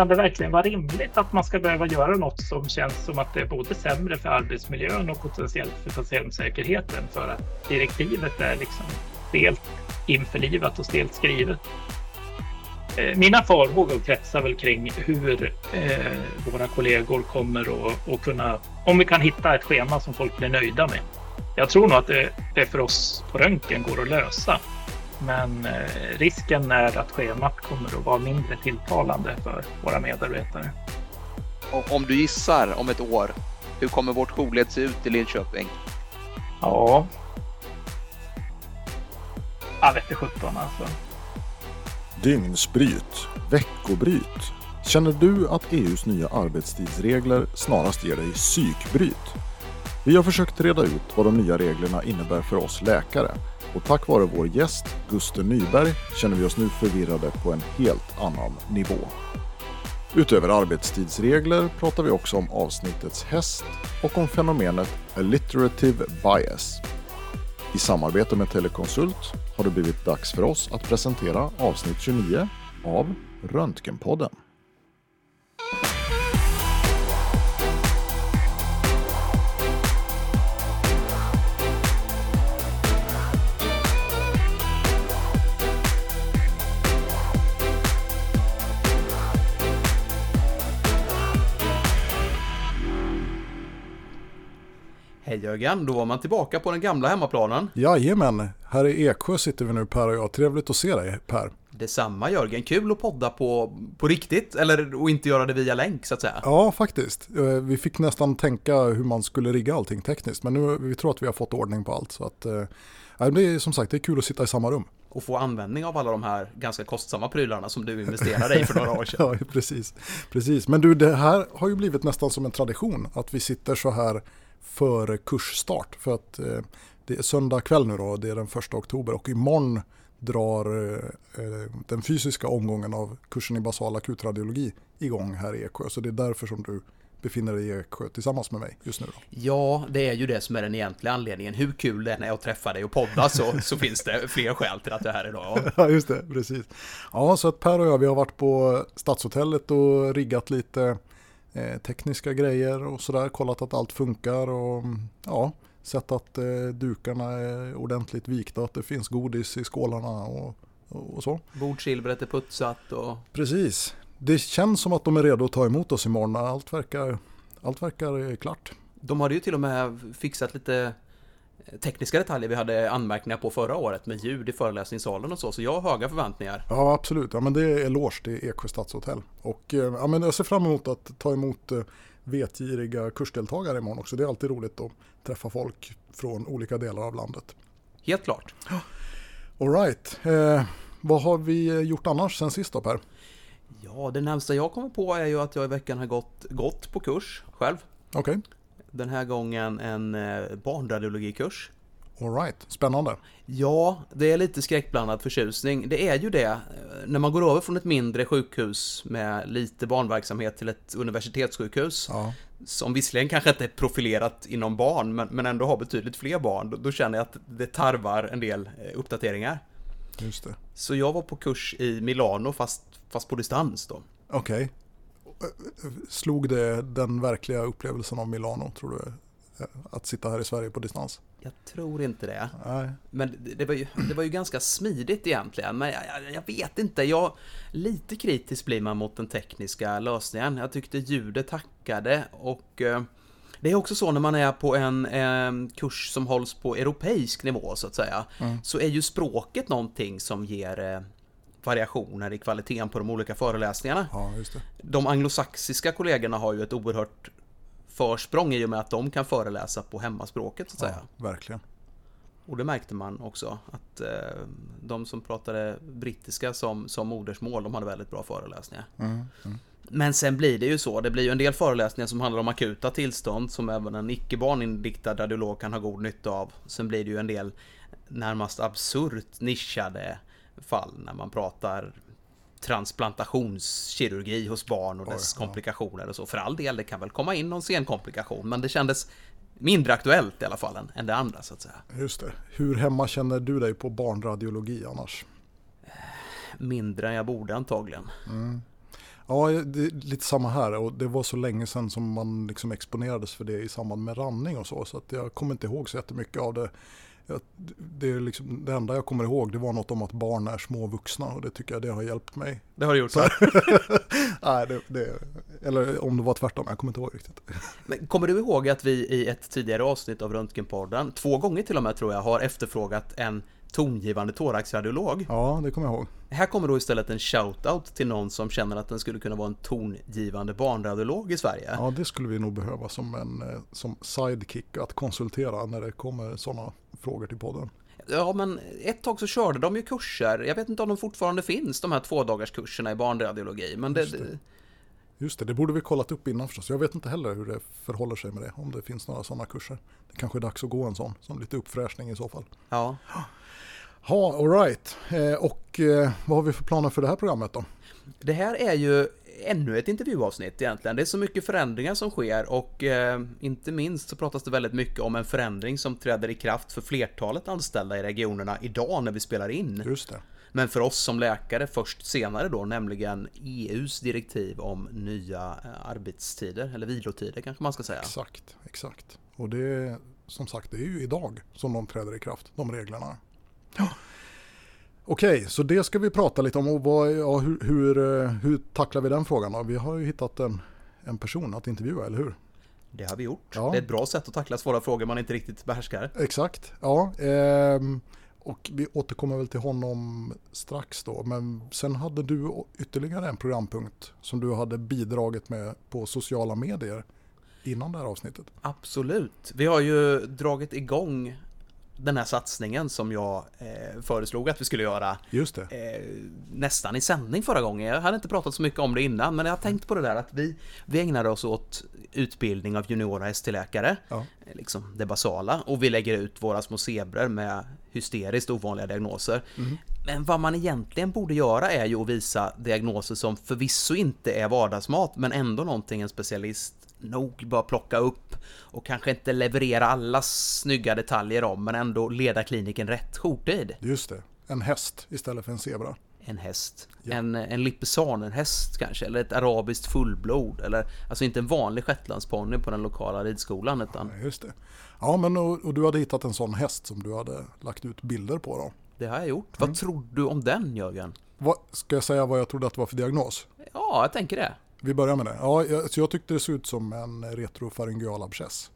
kan det verkligen vara rimligt att man ska behöva göra något som känns som att det är både sämre för arbetsmiljön och potentiellt för patientsäkerheten för att direktivet är liksom stelt införlivat och stelt skrivet? Eh, mina farhågor kretsar väl kring hur eh, våra kollegor kommer att, att kunna, om vi kan hitta ett schema som folk blir nöjda med. Jag tror nog att det, det för oss på röntgen går att lösa. Men eh, risken är att schemat kommer att vara mindre tilltalande för våra medarbetare. Om du gissar om ett år, hur kommer vårt jourled se ut i Linköping? Ja. Jag vet inte sjutton alltså. Dygnsbryt, veckobryt. Känner du att EUs nya arbetstidsregler snarast ger dig psykbryt? Vi har försökt reda ut vad de nya reglerna innebär för oss läkare och tack vare vår gäst Gusten Nyberg känner vi oss nu förvirrade på en helt annan nivå. Utöver arbetstidsregler pratar vi också om avsnittets häst och om fenomenet alliterative bias. I samarbete med Telekonsult har det blivit dags för oss att presentera avsnitt 29 av Röntgenpodden. Hej Jörgen, då var man tillbaka på den gamla hemmaplanen. Jajamän, här i Eksjö sitter vi nu Per och jag. Trevligt att se dig Per. Detsamma Jörgen, kul att podda på, på riktigt, eller och inte göra det via länk så att säga. Ja, faktiskt. Eh, vi fick nästan tänka hur man skulle rigga allting tekniskt, men nu vi tror att vi har fått ordning på allt. Så att, eh, det är som sagt det är kul att sitta i samma rum. Och få användning av alla de här ganska kostsamma prylarna som du investerade i för några år sedan. ja, precis. precis. Men du, det här har ju blivit nästan som en tradition, att vi sitter så här före kursstart. För att eh, det är söndag kväll nu då, det är den första oktober och imorgon drar eh, den fysiska omgången av kursen i basal akutradiologi igång här i Eksjö. Så det är därför som du befinner dig i Eksjö tillsammans med mig just nu då? Ja, det är ju det som är den egentliga anledningen. Hur kul det är när jag träffar dig och poddar så, så finns det fler skäl till att jag är här idag. Ja, just det, precis. Ja, så att Per och jag, vi har varit på Stadshotellet och riggat lite eh, tekniska grejer och sådär. Kollat att allt funkar och ja, sett att eh, dukarna är ordentligt vikta, att det finns godis i skålarna och, och så. Bordsilvret är putsat och... Precis. Det känns som att de är redo att ta emot oss imorgon. Allt verkar, allt verkar klart. De hade ju till och med fixat lite tekniska detaljer vi hade anmärkningar på förra året med ljud i föreläsningssalen och så, så jag har höga förväntningar. Ja, absolut. Ja, men det är eloge till Eksjö stadshotell. Och eh, ja, men jag ser fram emot att ta emot eh, vetgiriga kursdeltagare imorgon också. Det är alltid roligt att träffa folk från olika delar av landet. Helt klart. Alright. Eh, vad har vi gjort annars sen sist då Per? Ja, det närmsta jag kommer på är ju att jag i veckan har gått, gått på kurs själv. Okej. Okay. Den här gången en eh, barnradiologikurs. Alright, spännande. Ja, det är lite skräckblandad förtjusning. Det är ju det. Eh, när man går över från ett mindre sjukhus med lite barnverksamhet till ett universitetssjukhus. Ja. Som visserligen kanske inte är profilerat inom barn, men, men ändå har betydligt fler barn. Då, då känner jag att det tarvar en del eh, uppdateringar. Just det. Så jag var på kurs i Milano, fast, fast på distans då. Okej. Okay slog det den verkliga upplevelsen av Milano, tror du? Att sitta här i Sverige på distans? Jag tror inte det. Nej. Men det var, ju, det var ju ganska smidigt egentligen. Men jag, jag, jag, vet inte. Jag, lite kritisk blir man mot den tekniska lösningen. Jag tyckte ljudet tackade och eh, det är också så när man är på en eh, kurs som hålls på europeisk nivå så att säga. Mm. Så är ju språket någonting som ger eh, variationer i kvaliteten på de olika föreläsningarna. Ja. De anglosaxiska kollegorna har ju ett oerhört försprång i och med att de kan föreläsa på hemmaspråket så att ja, säga. Verkligen. Och det märkte man också att eh, de som pratade brittiska som, som modersmål, de hade väldigt bra föreläsningar. Mm, mm. Men sen blir det ju så, det blir ju en del föreläsningar som handlar om akuta tillstånd som även en icke barninriktad radiolog kan ha god nytta av. Sen blir det ju en del närmast absurt nischade fall när man pratar transplantationskirurgi hos barn och dess Oj, komplikationer och så. För all del, det kan väl komma in någon senkomplikation, men det kändes mindre aktuellt i alla fall än det andra så att säga. Just det. Hur hemma känner du dig på barnradiologi annars? Mindre än jag borde antagligen. Mm. Ja, det är lite samma här och det var så länge sedan som man liksom exponerades för det i samband med ranning och så. Så att jag kommer inte ihåg så jättemycket av det. Det, är liksom, det enda jag kommer ihåg det var något om att barn är små vuxna och det tycker jag det har hjälpt mig. Det har du gjort. Så, nej, det, det, eller om det var tvärtom, jag kommer inte ihåg riktigt. Men kommer du ihåg att vi i ett tidigare avsnitt av Röntgenpodden, två gånger till och med tror jag, har efterfrågat en tongivande thoraxradiolog? Ja, det kommer jag ihåg. Här kommer då istället en shoutout till någon som känner att den skulle kunna vara en tongivande barnradiolog i Sverige. Ja, det skulle vi nog behöva som en eh, som sidekick att konsultera när det kommer sådana frågor till podden. Ja, men ett tag så körde de ju kurser. Jag vet inte om de fortfarande finns, de här tvådagarskurserna i barnradiologi. Men det, Just det. Just det, det borde vi kollat upp innan förstås. Jag vet inte heller hur det förhåller sig med det, om det finns några sådana kurser. Det kanske är dags att gå en sån, som lite uppfräschning i så fall. ja. Ja, alright. Eh, och eh, vad har vi för planer för det här programmet då? Det här är ju ännu ett intervjuavsnitt egentligen. Det är så mycket förändringar som sker och eh, inte minst så pratas det väldigt mycket om en förändring som träder i kraft för flertalet anställda i regionerna idag när vi spelar in. Just det. Men för oss som läkare först senare då, nämligen EUs direktiv om nya arbetstider, eller vilotider kanske man ska säga. Exakt, exakt. Och det är som sagt, det är ju idag som de träder i kraft, de reglerna. Ja. Okej, så det ska vi prata lite om och vad, ja, hur, hur, eh, hur tacklar vi den frågan då? Vi har ju hittat en, en person att intervjua, eller hur? Det har vi gjort. Ja. Det är ett bra sätt att tackla svåra frågor man inte riktigt behärskar. Exakt, ja. ehm, och vi återkommer väl till honom strax då. Men sen hade du ytterligare en programpunkt som du hade bidragit med på sociala medier innan det här avsnittet. Absolut. Vi har ju dragit igång den här satsningen som jag eh, föreslog att vi skulle göra Just eh, nästan i sändning förra gången. Jag hade inte pratat så mycket om det innan, men jag har tänkt på det där att vi, vi ägnade oss åt utbildning av juniora ST-läkare, Ja. eh, liksom det basala, och vi lägger ut våra små zebror med hysteriskt ovanliga diagnoser. Men vad man egentligen borde göra är ju att visa diagnoser som förvisso inte är vardagsmat, men ändå någonting en specialist nog bör plocka upp och kanske inte leverera alla snygga detaljer om, men ändå leda kliniken rätt jourtid. Just det. En häst istället för en zebra. En häst. Ja. En, en lippisanenhäst kanske, eller ett arabiskt fullblod. Eller, alltså inte en vanlig shetlandsponny på den lokala ridskolan, utan Ja, Just det. Ja, men och, och du hade hittat en sån häst som du hade lagt ut bilder på då. det har jag gjort. Mm. Vad tror du om den, Jörgen? Vad, ska jag säga vad jag trodde att det var för diagnos? Ja, jag tänker det. Vi börjar med det. Ja, jag, så jag tyckte det såg ut som en retrofäryngeal abscess.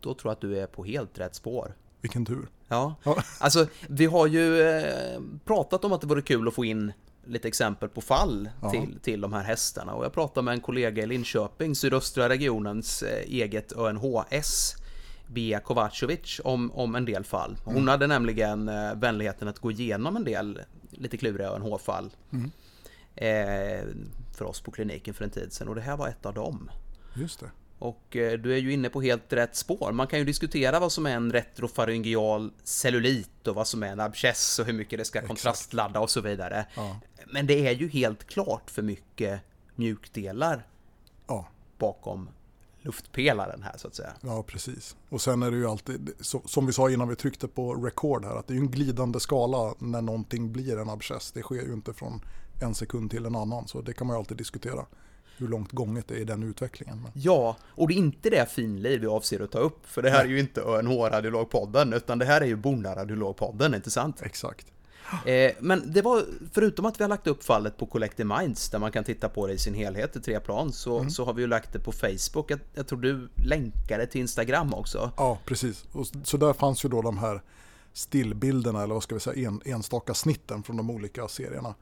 Då tror jag att du är på helt rätt spår. Vilken tur. Ja, Ja. alltså vi har ju eh, pratat om att det vore kul att få in lite exempel på fall Ja. till, till de här hästarna och jag pratade med en kollega i Linköping, sydöstra regionens eh, eget ÖNHS Bea Kovacevic om, om en del fall. Hon Mm. hade nämligen eh, vänligheten att gå igenom en del lite kluriga ÖNH-fall Mm. eh, för oss på kliniken för en tid sedan och det här var ett av dem. Just det. Och eh, du är ju inne på helt rätt spår. Man kan ju diskutera vad som är en retrofaryngeal cellulit och vad som är en abscess och hur mycket det ska kontrastladda och så vidare. Ja. Men det är ju helt klart för mycket mjukdelar Ja. bakom luftpelaren här så att säga. Ja, precis. Och sen är det ju alltid, som vi sa innan vi tryckte på record här, att det är ju en glidande skala när någonting blir en abscess. Det sker ju inte från en sekund till en annan, så det kan man ju alltid diskutera. Hur långt gånget det är i den utvecklingen. Men, Ja, och det är inte det finliv vi avser att ta upp, för det här är ju inte ÖNH-radiologpodden, utan det här är ju Bonaradiologpodden, inte sant? exakt. Eh, men det var, förutom att vi har lagt upp fallet på Collective Minds, där man kan titta på det i sin helhet i tre plan, så, så har vi ju lagt det på Facebook. Jag, jag tror du länkade till Instagram också. Ja, precis. Och, så där fanns ju då de här stillbilderna, eller vad ska vi säga, en, enstaka snitten från de olika serierna.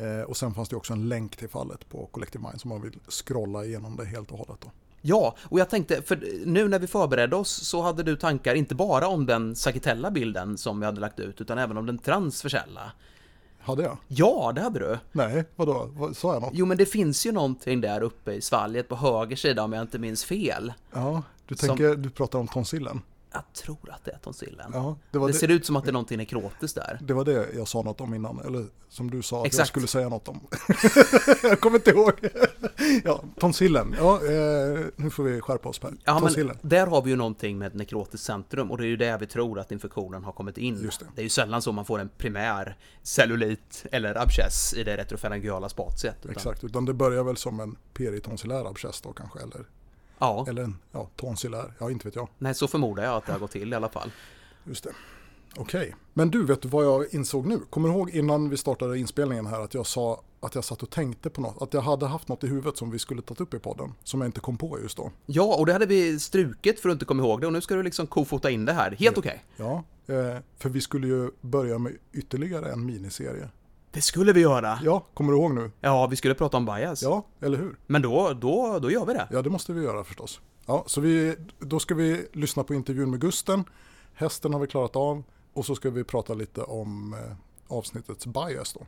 Eh, och sen fanns det också en länk till fallet på Collective Mind, som man vill scrolla igenom det helt och hållet. Då. Ja, och jag tänkte, för nu när vi förberedde oss så hade du tankar inte bara om den sakitella bilden som vi hade lagt ut, utan även om den transversella. Hade jag? Ja, det hade du. Nej, vadå? Vad, sa jag något? Jo, men det finns ju någonting där uppe i svalget på höger sida om jag inte minns fel. Ja, du Som- tänker, du pratar om tonsillen? Jag tror att det är tonsillen. Ja, det, det, ser ut som att det är någonting nekrotiskt där. Det var det jag sa något om innan, eller som du sa att Exakt. jag skulle säga något om. jag kommer inte ihåg. ja, tonsillen. Ja, eh, nu får vi skärpa oss Per. Ja, tonsillen. Men där har vi ju någonting med nekrotiskt centrum och det är ju där vi tror att infektionen har kommit in. Just det. det är ju sällan så man får en primär cellulit eller abscess i det retrofarangiala spatiet. Utan... Exakt, utan det börjar väl som en peritonsillär abscess då kanske, eller? Ja. Eller en ja, tonsillär, ja inte vet jag. Nej, så förmodar jag att det har gått till i alla fall. Just det. Okej, okay. men du, vet vad jag insåg nu? Kommer du ihåg innan vi startade inspelningen här att jag sa att jag satt och tänkte på något, att jag hade haft något i huvudet som vi skulle tagit upp i podden, som jag inte kom på just då. Ja, och det hade vi strukit för att inte komma ihåg det och nu ska du liksom kofota in det här, helt okej. Okay. Ja, eh, för vi skulle ju börja med ytterligare en miniserie. Det skulle vi göra. Ja, kommer du ihåg nu? Ja, vi skulle prata om bias. Ja, eller hur? Men då, då, då gör vi det. Ja, det måste vi göra förstås. Ja, så vi, då ska vi lyssna på intervjun med Gusten. Hästen har vi klarat av och så ska vi prata lite om eh, avsnittets bias då.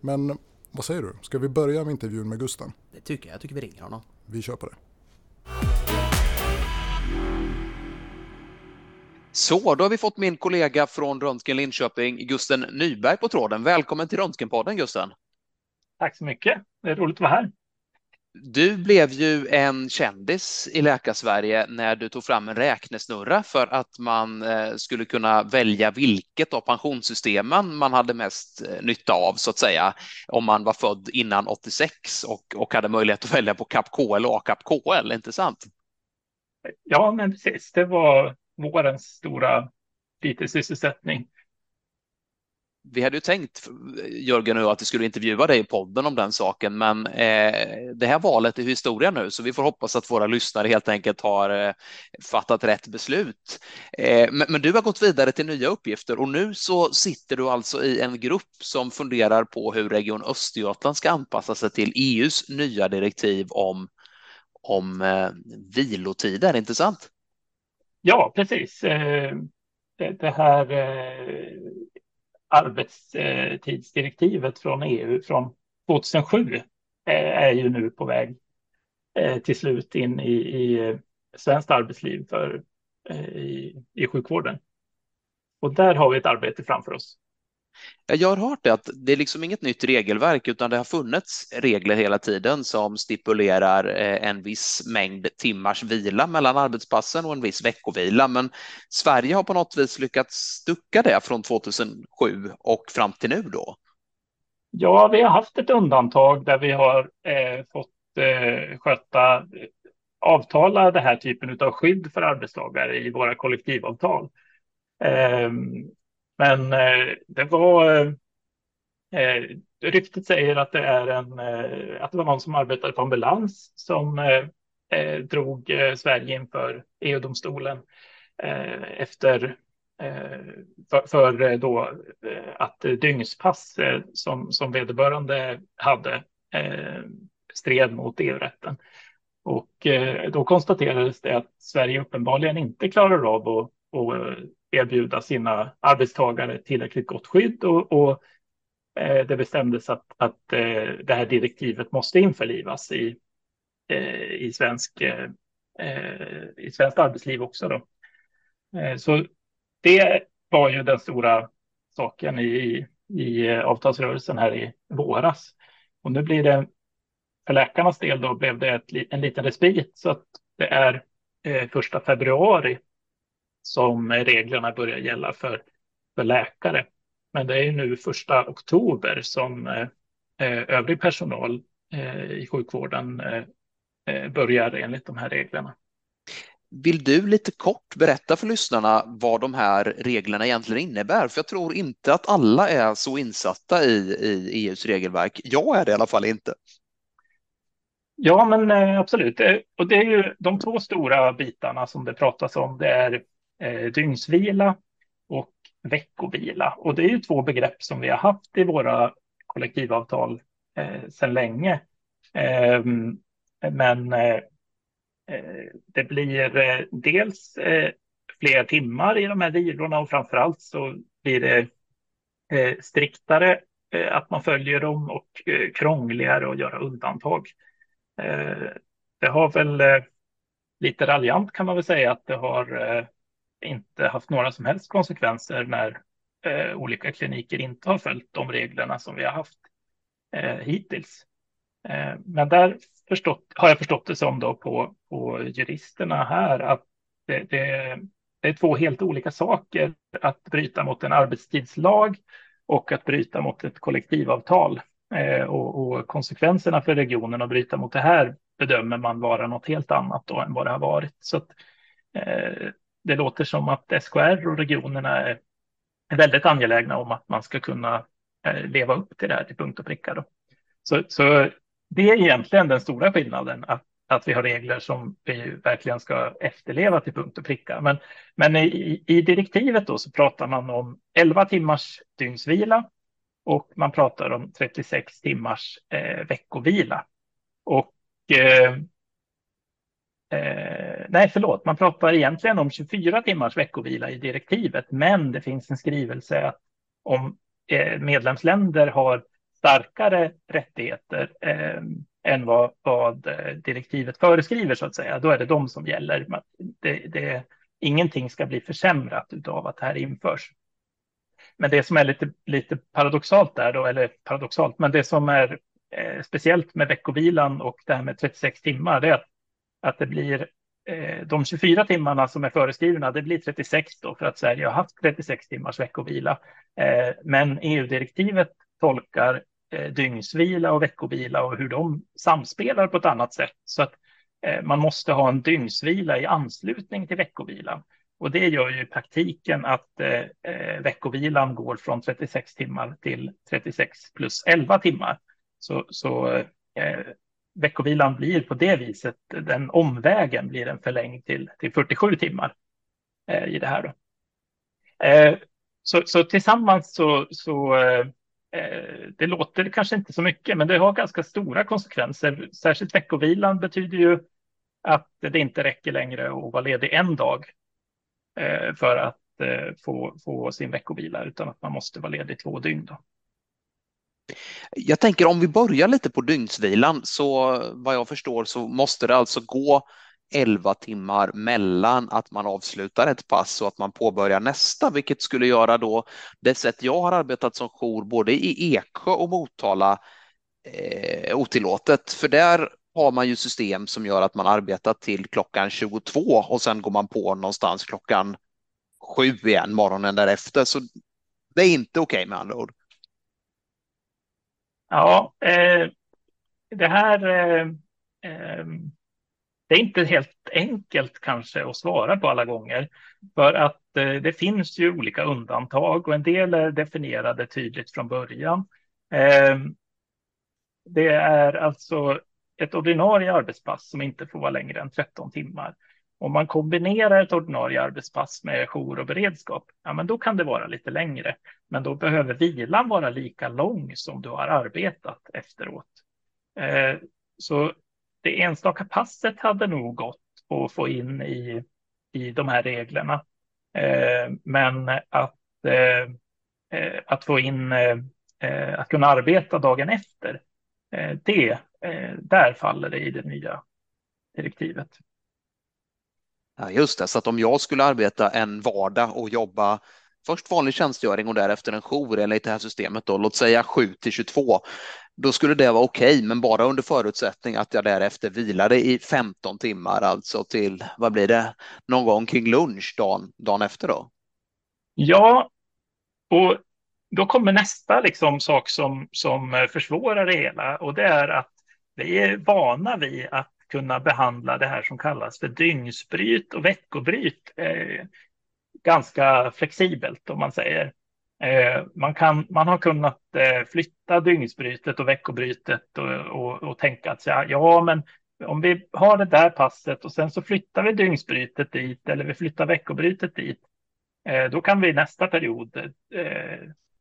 Men vad säger du? Ska vi börja med intervjun med Gusten? Det tycker jag. Jag tycker vi ringer honom. Vi kör på det. Så, då har vi fått min kollega från Röntgen Linköping, Gusten Nyberg på tråden. Välkommen till Röntgenpodden Gusten. Tack så mycket. Det är roligt att vara här. Du blev ju en kändis i Läkarsverige när du tog fram en räknesnurra för att man eh, skulle kunna välja vilket av pensionssystemen man hade mest eh, nytta av så att säga om man var född innan 86 och, och hade möjlighet att välja på CAP KL och ACAP KL, inte sant? Ja, men precis. Det var vårens stora fritidssysselsättning vi hade ju tänkt, Jörgen och jag, att vi skulle intervjua dig i podden om den saken, men eh, det här valet är historia nu, så vi får hoppas att våra lyssnare helt enkelt har eh, fattat rätt beslut. Eh, men, men, du har gått vidare till nya uppgifter och nu så sitter du alltså i en grupp som funderar på hur Region Östergötland ska anpassa sig till EUs nya direktiv om, om eh, vilotider, inte sant? Ja, precis. Eh, det, här eh, arbetstidsdirektivet från EU från 2007 eh, är ju nu på väg till slut in i, i svenskt arbetsliv för, i, i sjukvården. Och där har vi ett arbete framför oss. Jag har hört det att det är liksom inget nytt regelverk utan det har funnits regler hela tiden som stipulerar eh, en viss mängd timmars vila mellan arbetspassen och en viss veckovila. Men Sverige har på något vis lyckats stucka det från 2007 och fram till nu då. Ja, vi har haft ett undantag där vi har eh, fått eh, sköta eh, avtala den här typen av skydd för arbetstagare i våra kollektivavtal. Eh, men eh, det var... Eh, eh, ryktet säger att det är en... Eh, att det var någon som arbetade på ambulans som eh, eh, drog Sverige inför EU-domstolen efter för, för, då att dygnspass som, som vederbörande hade stred mot EU-rätten. Och då konstaterades det att Sverige uppenbarligen inte klarar av att, och eh, erbjuda sina arbetstagare tillräckligt gott skydd och, och eh, det bestämdes att, att eh, det här direktivet måste införlivas i, eh, i, svensk, eh, eh, i svenskt arbetsliv också. Då. Så det var ju den stora saken i, i avtalsrörelsen här i våras. Och nu blir det för läkarnas del då blev det ett, en liten respit så att det är första februari som reglerna börjar gälla för, för läkare. Men det är nu första oktober som eh, eh, övrig personal eh, i sjukvården börjar enligt de här reglerna. Vill du lite kort berätta för lyssnarna vad de här reglerna egentligen innebär? För jag tror inte att alla är så insatta i, i EUs regelverk. Jag är det i alla fall inte. Ja, men absolut. Och det är ju de två stora bitarna som det pratas om. Det är eh, dygnsvila och veckovila. Och det är ju två begrepp som vi har haft i våra kollektivavtal eh, sedan länge. Ehm, eh, men det blir eh, dels eh, fler timmar i de här vilorna och framför allt så blir det eh, striktare eh, att man följer dem och eh, krångligare att göra undantag. Det har väl lite raljant kan man väl säga att det har inte haft några som helst konsekvenser när eh, olika kliniker inte har följt de reglerna som vi har haft eh, hittills. Eh, men där förstått, har jag förstått det som då på, på juristerna här att det, det, det är två helt olika saker att bryta mot en arbetstidslag och att bryta mot ett kollektivavtal. Eh, och, och, konsekvenserna för regionen att bryta mot det här bedömer man vara något helt annat då än vad det har varit. Så att, eh, det låter som att SKR och regionerna är väldigt angelägna om att man ska kunna eh, leva upp till det här till punkt och pricka. Då. Så, så det är egentligen den stora skillnaden, att, att vi har regler som vi verkligen ska efterleva till punkt och pricka. Men, men i, i direktivet då så pratar man om 11 timmars dygnsvila och man pratar om 36 timmars eh, veckovila. Och eh, eh, nej, förlåt, man pratar egentligen om 24 timmars veckovila i direktivet, men det finns en skrivelse att om eh, medlemsländer har starkare rättigheter eh, än vad, vad, eh, direktivet föreskriver, så att säga, då är det de som gäller. Det, det, ingenting ska bli försämrat av att det här införs. Men det som är lite, lite paradoxalt där då, eller paradoxalt, men det som är eh, speciellt med veckovilan och det här med 36 timmar, det är att, att det blir eh, de 24 timmarna som är föreskrivna, det blir 36 då för att Sverige har haft 36 timmars veckovila. Eh, men EU-direktivet tolkar eh, dygnsvila och veckovila och hur de samspelar på ett annat sätt. Så att eh, man måste ha en dygnsvila i anslutning till veckovilan. Och det gör ju i praktiken att eh, eh veckovilan går från 36 timmar till 36 plus 11 timmar. Så, så eh, veckovilan blir på det viset, den omvägen blir en förlängd till, till 47 timmar eh, i det här. Då. Eh, så, så tillsammans så, så eh, eh, det låter kanske inte så mycket, men det har ganska stora konsekvenser. Särskilt veckovilan betyder ju att det inte räcker längre att vara ledig en dag eh, för att eh, få, få sin veckovila, utan att man måste vara ledig två dygn. Då. Jag tänker om vi börjar lite på dygnsvilan, så vad jag förstår så måste det alltså gå 11 timmar mellan att man avslutar ett pass och att man påbörjar nästa, vilket skulle göra då det sätt jag har arbetat som jour både i Eksjö och Motala eh, otillåtet. För där har man ju system som gör att man arbetar till klockan 22 och sen går man på någonstans klockan sju igen morgonen därefter. Så det är inte okej okay med andra ord. Ja, eh, det här eh, eh det är inte helt enkelt kanske att svara på alla gånger. För att eh, det finns ju olika undantag och en del är definierade tydligt från början. Eh, det är alltså ett ordinarie arbetspass som inte får vara längre än 13 timmar. Om man kombinerar ett ordinarie arbetspass med jour och beredskap, ja, men då kan det vara lite längre. Men då behöver vilan vara lika lång som du har arbetat efteråt. Eh, så det enstaka passet hade nog gått att få in i, i de här reglerna. Eh, men att, eh, eh att få in, eh, eh, att kunna arbeta dagen efter, eh, det, eh, där faller det i det nya direktivet. Ja, just det, så att om jag skulle arbeta en vardag och jobba först vanlig tjänstgöring och därefter en jour enligt det här systemet då, låt säga 7 till 22, då skulle det vara okej, okay, men bara under förutsättning att jag därefter vilade i 15 timmar, alltså till, vad blir det, någon gång kring lunch dagen, dagen efter då? Ja, och då kommer nästa liksom sak som, som försvårar det hela och det är att vi är vana vid att kunna behandla det här som kallas för dygnsbryt och veckobryt eh, ganska flexibelt om man säger. Eh, man, kan, man har kunnat eh, flytta dygnsbrytet och veckobrytet och, och, och tänka att ja, ja, men om vi har det där passet och sen så flyttar vi dygnsbrytet dit eller vi flyttar veckobrytet dit, eh, då kan vi nästa period, eh,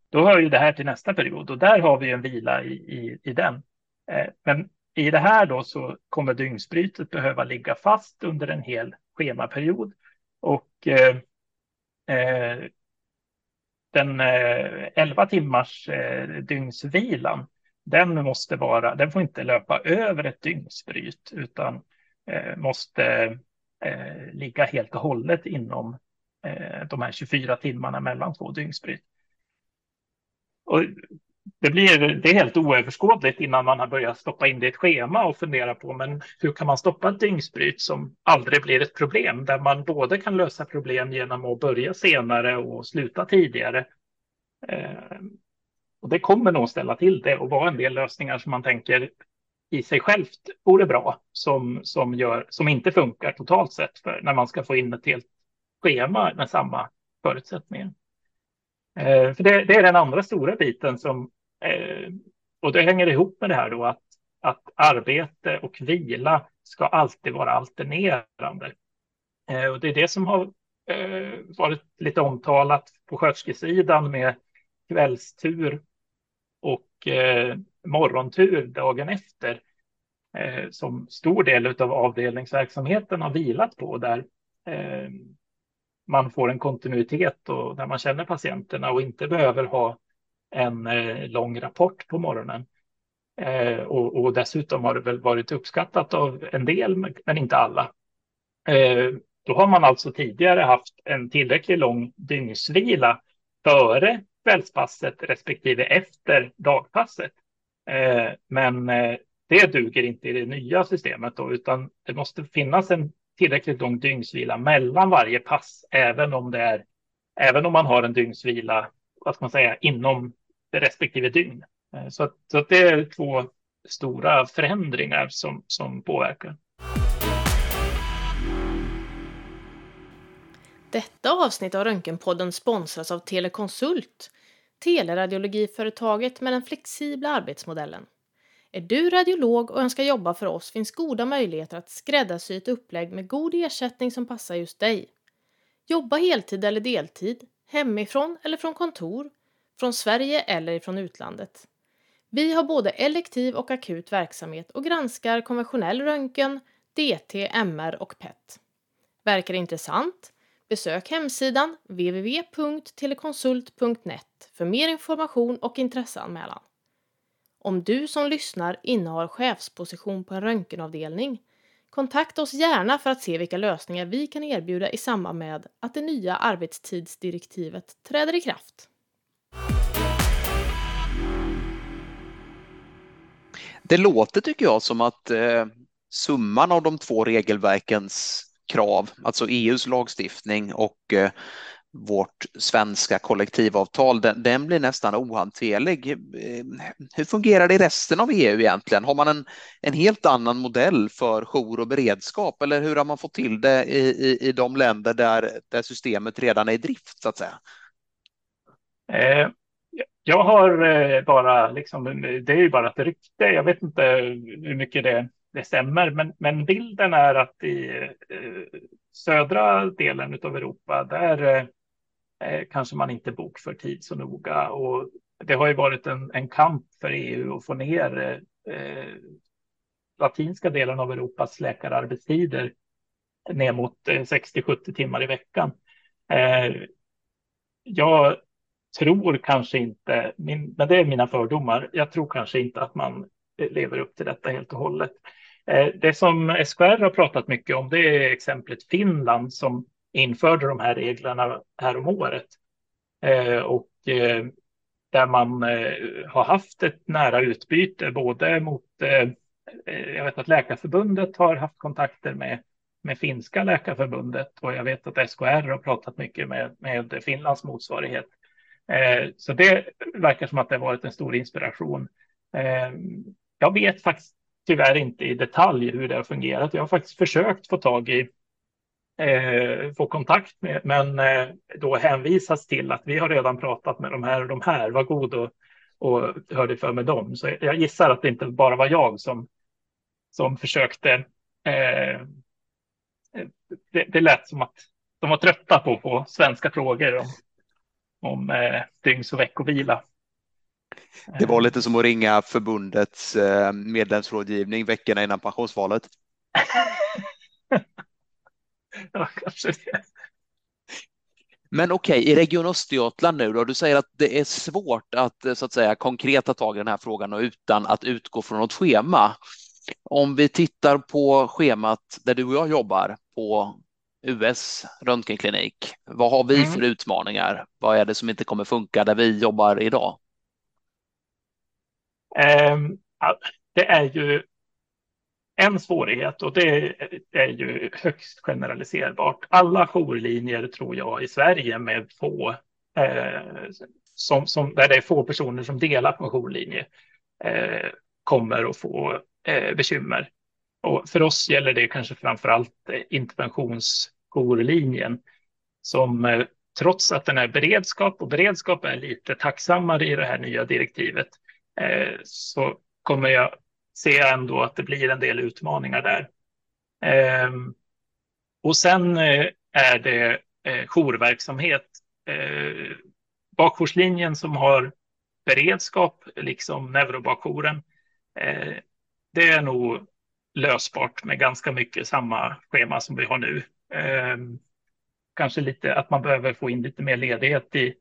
då hör ju det här till nästa period och där har vi en vila i, i, i den. Eh, men i det här då så kommer dygnsbrytet behöva ligga fast under en hel schemaperiod och eh, eh, den eh, 11 timmars eh, dygnsvilan, den måste vara, den får inte löpa över ett dygnsbryt utan eh, måste ligga helt och hållet inom eh, de här 24 timmarna mellan två dygnsbryt. Och det, blir, det är helt oöverskådligt innan man har börjat stoppa in det i ett schema och fundera på men hur kan man stoppa ett dygnsbryt som aldrig blir ett problem där man både kan lösa problem genom att börja senare och sluta tidigare. Eh, och det kommer nog ställa till det och vara en del lösningar som man tänker i sig självt vore bra som, som, gör, som inte funkar totalt sett för när man ska få in ett helt schema med samma förutsättningar. Eh, för det, det, är den andra stora biten som, eh, och det hänger ihop med det här då att, att arbete och vila ska alltid vara alternerande. Eh, och det är det som har varit lite omtalat på sköterskesidan med kvällstur och eh, morgontur dagen efter eh, som stor del av avdelningsverksamheten har vilat på där eh, man får en kontinuitet och där man känner patienterna och inte behöver ha en eh, lång rapport på morgonen. Eh, och, och, dessutom har det väl varit uppskattat av en del, men inte alla. Eh, då har man alltså tidigare haft en tillräckligt lång dygnsvila före kvällspasset respektive efter dagpasset. Men det duger inte i det nya systemet då, utan det måste finnas en tillräckligt lång dygnsvila mellan varje pass, även om det är, även om man har en dygnsvila, vad ska man säga, inom respektive dygn. Eh, så, att, så att det är två stora förändringar som, som påverkar. Detta avsnitt av Röntgenpodden sponsras av Telekonsult, teleradiologiföretaget med den flexibla arbetsmodellen. Är du radiolog och önskar jobba för oss finns goda möjligheter att skräddarsy ett upplägg med god ersättning som passar just dig. Jobba heltid eller deltid, hemifrån eller från kontor, från Sverige eller från utlandet. Vi har både elektiv och akut verksamhet och granskar konventionell röntgen, DT, MR och PET. Verkar det intressant? Besök hemsidan www.telekonsult.net för mer information och intresseanmälan. Om du som lyssnar innehar chefsposition på en röntgenavdelning, kontakta oss gärna för att se vilka lösningar vi kan erbjuda i samband med att det nya arbetstidsdirektivet träder i kraft. Det låter tycker jag som att eh, summan av de två regelverkens krav, alltså EUs lagstiftning och eh, vårt svenska kollektivavtal, den, den, blir nästan ohanterlig. Eh, hur fungerar det i resten av EU egentligen? Har man en, en helt annan modell för jour och beredskap eller hur har man fått till det i, i, i de länder där, där systemet redan är i drift så att säga? Eh, jag har eh, bara, liksom, det är ju bara ett rykte, jag vet inte hur mycket det, det stämmer, men, men bilden är att i eh, södra delen av Europa, där eh, Eh, kanske man inte bokför tid så noga. Och det har ju varit en, en kamp för EU att få ner eh, latinska delen av Europas läkararbetstider ner mot eh, 60-70 timmar i veckan. Eh, jag tror kanske inte, min, men det är mina fördomar, jag tror kanske inte att man eh, lever upp till detta helt och hållet. Eh, det som SKR har pratat mycket om det är exemplet Finland som införde de här reglerna här om året. Eh, och eh, där man eh, har haft ett nära utbyte både mot, eh, eh, jag vet att Läkarförbundet har haft kontakter med, med finska Läkarförbundet och jag vet att SKR har pratat mycket med, med Finlands motsvarighet. Eh, så det verkar som att det har varit en stor inspiration. Jag vet faktiskt tyvärr inte i detalj hur det har fungerat. Jag har faktiskt försökt få tag i eh, få kontakt med, men eh, då hänvisas till att vi har redan pratat med de här och de här, var god och, och hörde för med dem. Så jag gissar att det inte bara var jag som, som försökte. Eh, det, det lät som att de var trötta på få svenska frågor om, om eh, dygns och veckovila. Det var lite som att ringa förbundets eh, medlemsrådgivning veckorna innan pensionsvalet. ja, kanske det. Men okej, okay, i Region Östergötland nu då, du säger att det är svårt att så att säga konkret ta tag i den här frågan och utan att utgå från något schema. Om vi tittar på schemat där du och jag jobbar på US röntgenklinik. Vad har vi mm. för utmaningar? Vad är det som inte kommer funka där vi jobbar idag? Um, det är ju en svårighet och det är ju högst generaliserbart. Alla jourlinjer tror jag i Sverige med få eh, som, som, där det är få personer som delar på en jourlinje eh, kommer att få eh, bekymmer. Och för oss gäller det kanske framför allt eh, interventionsjourlinjen som eh, trots att den är beredskap och beredskap är lite tacksammare i det här nya direktivet eh, så kommer jag ser jag ändå att det blir en del utmaningar där. Ehm, och sen eh, är det eh, jourverksamhet. Eh, Bakjourslinjen som har beredskap, liksom neurobakjouren, det är nog lösbart med ganska mycket samma schema som vi har nu. Ehm, kanske lite att man behöver få in lite mer ledighet i,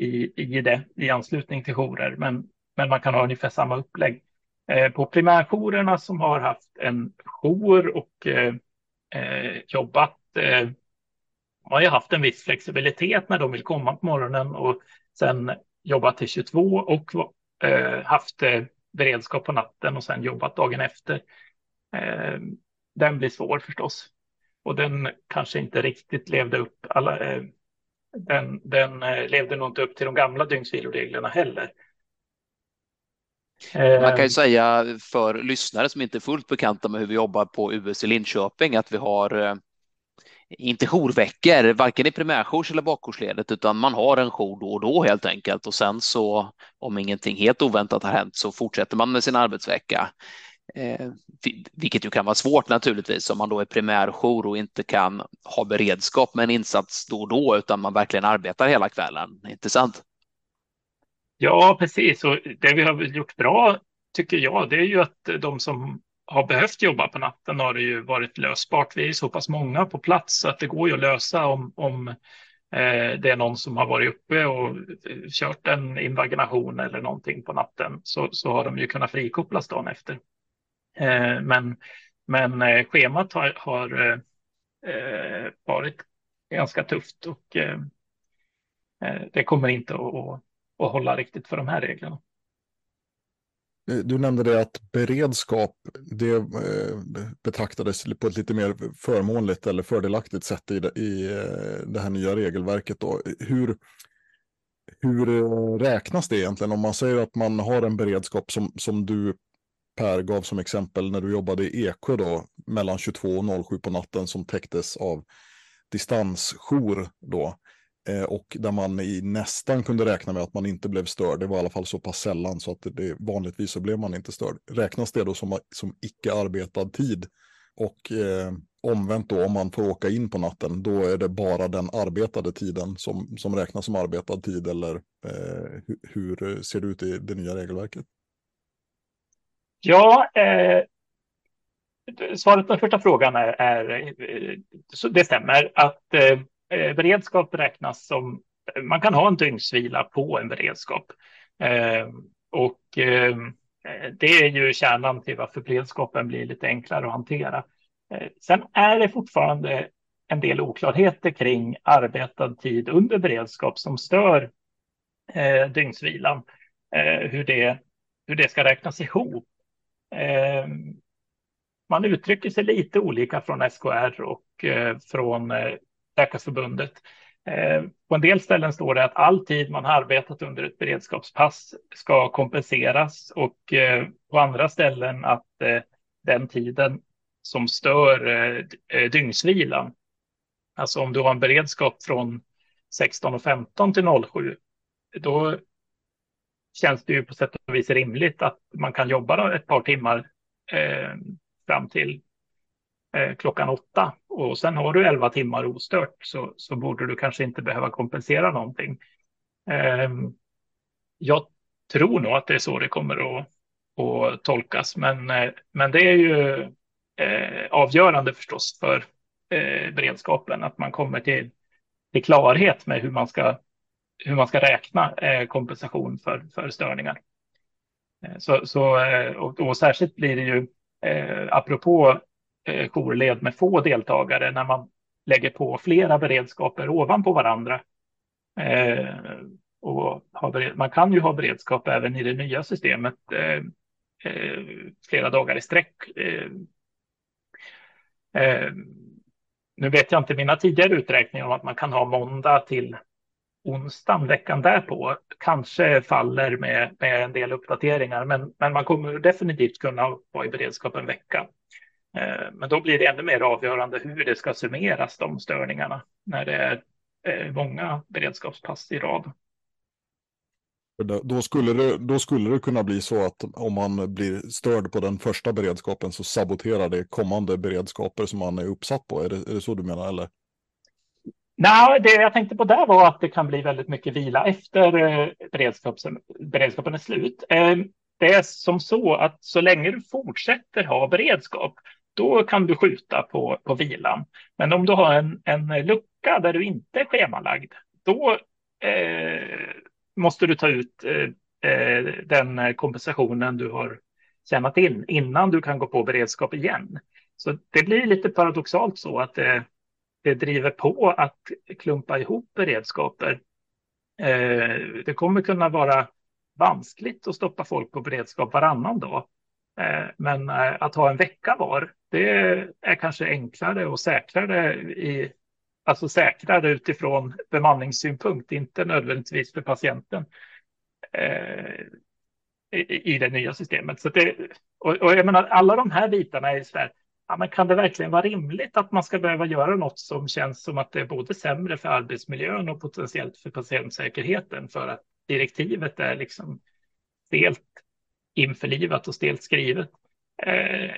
i, i det i anslutning till jourer, men, men man kan ha ungefär samma upplägg. Eh, på primärjourerna som har haft en jour och eh, eh, jobbat eh, har ju haft en viss flexibilitet när de vill komma på morgonen och sen jobbat till 22 och eh, haft eh, beredskap på natten och sen jobbat dagen efter. Eh, den blir svår förstås. Och den kanske inte riktigt levde upp alla, eh, den, den eh, levde nog inte upp till de gamla dygnsviloreglerna heller. Eh, man kan ju säga för lyssnare som inte är fullt bekanta med hur vi jobbar på US i Linköping att vi har eh, inte jourveckor, varken i primärjours eller bakjoursledet, utan man har en jour då och då helt enkelt och sen så om ingenting helt oväntat har hänt så fortsätter man med sin arbetsvecka. Eh, vilket ju kan vara svårt naturligtvis om man då är primärjour och inte kan ha beredskap med en insats då och då utan man verkligen arbetar hela kvällen. Inte sant? Ja, precis. Och det vi har gjort bra tycker jag, det är ju att de som har behövt jobba på natten har det ju varit lösbart. Vi är så pass många på plats så att det går ju att lösa om, om eh, det är någon som har varit uppe och eh, kört en invagination eller någonting på natten så, så har de ju kunnat frikopplas dagen efter. Eh, men, men eh, schemat har, har eh, eh varit ganska tufft och eh, det kommer inte att, att hålla riktigt för de här reglerna. Eh, du nämnde det att beredskap det eh, betraktades på ett lite mer förmånligt eller fördelaktigt sätt i det, i eh, det här nya regelverket. Då. Hur, hur räknas det egentligen om man säger att man har en beredskap som, som du Per gav som exempel när du jobbade i Eksjö då, mellan 22 och 07 på natten som täcktes av distansjour då. Eh, och där man i nästan kunde räkna med att man inte blev störd. Det var i alla fall så pass sällan så att det, det vanligtvis så blev man inte störd. Räknas det då som, som icke arbetad tid? Och eh, omvänt då, om man får åka in på natten, då är det bara den arbetade tiden som, som räknas som arbetad tid, eller eh, hur, hur ser det ut i det nya regelverket? Ja, eh, svaret på den första frågan är, är eh, det stämmer att eh, Eh, beredskap räknas som man kan ha en dygnsvila på en beredskap. Eh, och eh, det är ju kärnan till varför beredskapen blir lite enklare att hantera. Eh, sen är det fortfarande en del oklarheter kring arbetad tid under beredskap som stör eh, dygnsvilan. Eh, hur, det, hur det ska räknas ihop. Eh, man uttrycker sig lite olika från SKR och eh, från eh, Läkarförbundet. Eh, på en del ställen står det att all tid man har arbetat under ett beredskapspass ska kompenseras och eh, på andra ställen att eh, den tiden som stör dygnsvilan, alltså om du har en beredskap från 16.15 till 07, då känns det ju på sätt och vis rimligt att man kan jobba ett par timmar fram till eh, klockan åtta och sen har du elva timmar ostört så, så borde du kanske inte behöva kompensera någonting. Eh, jag tror nog att det är så det kommer att, att tolkas, men, eh, men det är ju eh, avgörande förstås för eh, beredskapen att man kommer till, till klarhet med hur man ska hur man ska räkna eh, kompensation för, för störningar. Eh, så, så, eh, och, och särskilt blir det ju, eh, apropå eh, jourled med få deltagare, när man lägger på flera beredskaper ovanpå varandra. Eh, och man kan ju ha beredskap även i det nya systemet eh, eh, flera dagar i sträck. Eh, eh, nu vet jag inte mina tidigare uträkningar om att man kan ha måndag till onsdagen veckan därpå. Kanske faller med, med en del uppdateringar, men, men man kommer definitivt kunna vara i beredskap en vecka. Eh, men då blir det ännu mer avgörande hur det ska summeras, de störningarna, när det är eh, många beredskapspass i rad. Då skulle, det, då skulle det kunna bli så att om man blir störd på den första beredskapen så saboterar det kommande beredskaper som man är uppsatt på. Är det, är det så du menar? Eller? Nej, det jag tänkte på där var att det kan bli väldigt mycket vila efter eh, beredskapen, beredskapen är slut. Det är som så att så länge du fortsätter ha beredskap, då kan du skjuta på, på vilan. Men om du har en, en lucka där du inte är schemalagd, då eh, måste du ta ut eh, eh, den kompensationen du har tjänat in innan du kan gå på beredskap igen. Så det blir lite paradoxalt så att det, det driver på att klumpa ihop beredskaper. Eh, det kommer kunna vara vanskligt att stoppa folk på beredskap varannan dag. Eh, men eh, att ha en vecka var, det är kanske enklare och säkrare i alltså säkrare utifrån bemanningssynpunkt, inte nödvändigtvis för patienten eh, i, i det nya systemet. Så det, och, och jag menar, alla de här bitarna är så där, ja, men kan det verkligen vara rimligt att man ska behöva göra något som känns som att det är både sämre för arbetsmiljön och potentiellt för patientsäkerheten för att direktivet är liksom stelt införlivat och stelt skrivet. Eh,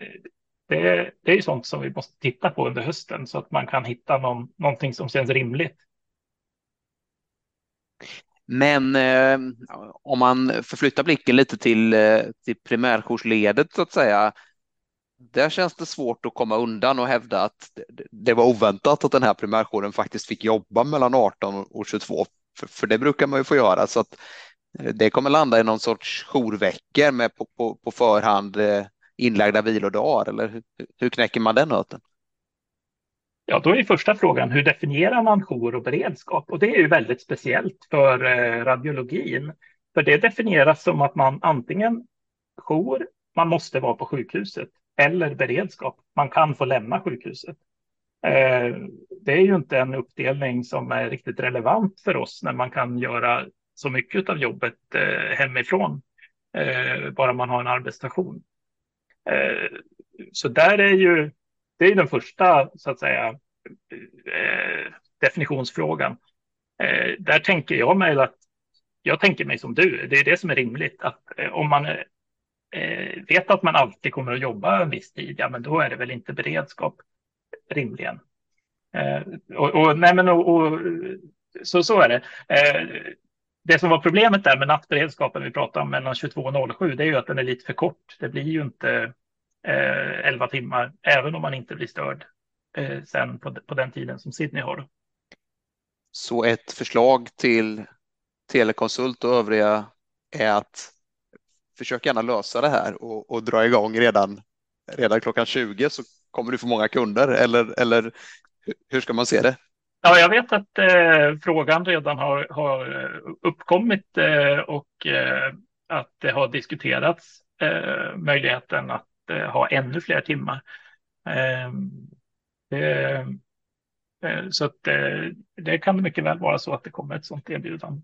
det, det är ju sånt som vi måste titta på under hösten så att man kan hitta någon, någonting som känns rimligt. Men eh, om man förflyttar blicken lite till, eh, till primärjoursledet så att säga. Där känns det svårt att komma undan och hävda att det var oväntat att den här primärjouren faktiskt fick jobba mellan 18 och 22. För, för det brukar man ju få göra så att eh, det kommer landa i någon sorts jourveckor med på, på, på förhand eh, inlagda vilodagar eller hur, hur knäcker man den nöten? Ja, då är första frågan hur definierar man jour och beredskap? Och det är ju väldigt speciellt för eh, radiologin. För det definieras som att man antingen jour, man måste vara på sjukhuset, eller beredskap, man kan få lämna sjukhuset. Eh, det är ju inte en uppdelning som är riktigt relevant för oss när man kan göra så mycket av jobbet eh, hemifrån, bara man har en arbetsstation. Eh, så där är ju, det är den första, så att säga, eh, definitionsfrågan. Eh, där tänker jag mig att, jag tänker mig som du, det är det som är rimligt, att om man vet att man alltid kommer att jobba en viss tid, ja men då är det väl inte beredskap rimligen. och, och, nej men, och, och, så, så är det det som var problemet där med nattberedskapen vi pratade om mellan 22 och 07, det är ju att den är lite för kort. Det blir ju inte eh, 11 timmar, även om man inte blir störd eh, sen på, på den tiden som Sydney har. Så ett förslag till Telekonsult och övriga är att försök gärna lösa det här och, och dra igång redan, redan klockan 20 så kommer du få många kunder eller, eller hur ska man se det? Ja, jag vet att eh, frågan redan har, har eh, uppkommit eh, och eh, att det har diskuterats eh, möjligheten att eh, ha ännu fler timmar. Eh, det, eh, så att eh, det kan mycket väl vara så att det kommer ett sådant erbjudande.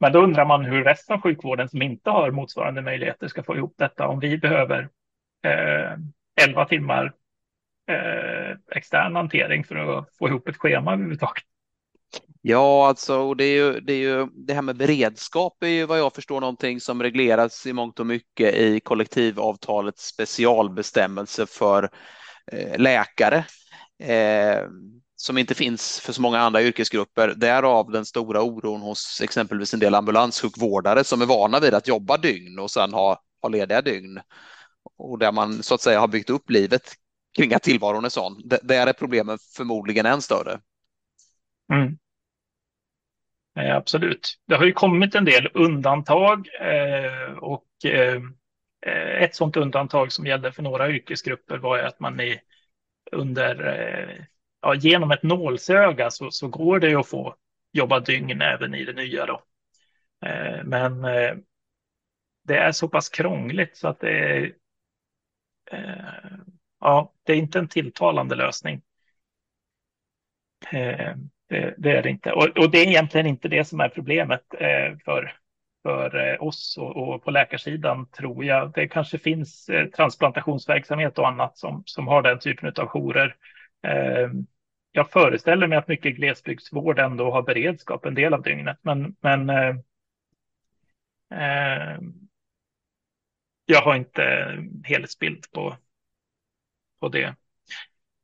Men då undrar man hur resten av sjukvården som inte har motsvarande möjligheter ska få ihop detta om vi behöver eh, 11 timmar eh, extern hantering för att få ihop ett schema överhuvudtaget. Ja, alltså det är ju det, är ju, det här med beredskap är ju vad jag förstår någonting som regleras i mångt och mycket i kollektivavtalets specialbestämmelse för eh, läkare eh, som inte finns för så många andra yrkesgrupper. Därav den stora oron hos exempelvis en del ambulanssjukvårdare som är vana vid att jobba dygn och sen ha, ha lediga dygn och där man så att säga har byggt upp livet kring att tillvaron är sån. där är problemen förmodligen än större. Mm. Eh, absolut. Det har ju kommit en del undantag eh, och eh, ett sådant undantag som gällde för några yrkesgrupper var att man i, under eh, ja, genom ett nålsöga så, så går det ju att få jobba dygn även i det nya då. Eh, men eh, det är så pass krångligt så att det är, eh, ja, det är inte en tilltalande lösning. Eh, det, det, är det inte. Och, och, det är egentligen inte det som är problemet eh, för, för eh, oss och, och, på läkarsidan, tror jag. Det kanske finns eh, transplantationsverksamhet och annat som, som har den typen av jourer. Eh, jag föreställer mig att mycket glesbygdsvård ändå har beredskap en del av dygnet, men, men jag har inte helhetsbild på, på det.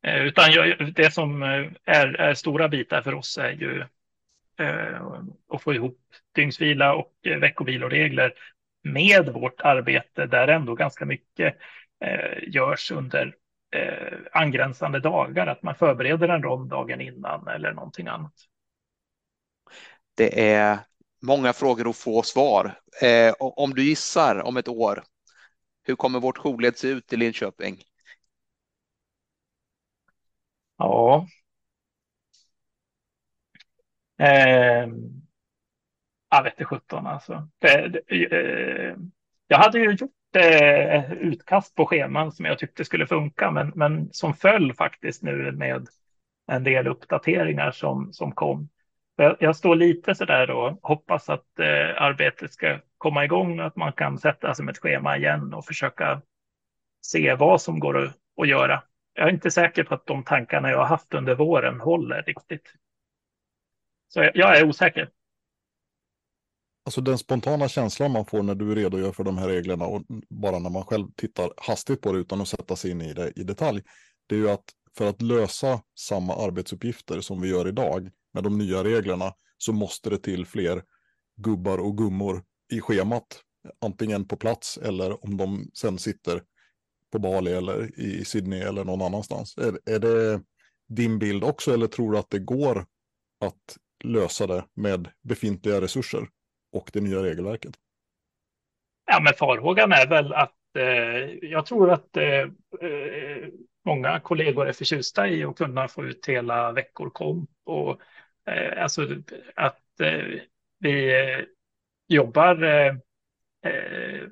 Eh, utan jag, det som eh, är, är, stora bitar för oss är ju eh, att få ihop dygnsvila och eh, veckoviloregler med vårt arbete där ändå ganska mycket eh, görs under eh, angränsande dagar, att man förbereder en rond dagen innan eller någonting annat. Det är många frågor och få svar. Eh, om du gissar om ett år, hur kommer vårt jourled se ut i Linköping? Ja. Eh, jag vet inte sjutton alltså. Det, det, eh, jag hade ju gjort eh, utkast på scheman som jag tyckte skulle funka, men, men som föll faktiskt nu med en del uppdateringar som, som kom. Jag, jag står lite så där och hoppas att eh, arbetet ska komma igång, att man kan sätta som ett schema igen och försöka se vad som går att, att göra jag är inte säker på att de tankarna jag har haft under våren håller riktigt. Så jag är osäker. Alltså den spontana känslan man får när du redogör för de här reglerna och bara när man själv tittar hastigt på det utan att sätta sig in i det i detalj. Det är ju att för att lösa samma arbetsuppgifter som vi gör idag med de nya reglerna så måste det till fler gubbar och gummor i schemat. Antingen på plats eller om de sen sitter på Bali eller i Sydney eller någon annanstans. Är, är det din bild också eller tror du att det går att lösa det med befintliga resurser och det nya regelverket? Ja, men farhågan är väl att eh, jag tror att eh, eh många kollegor är förtjusta i att kunna få ut hela veckor komp och eh, alltså att eh, vi eh, jobbar eh, eh,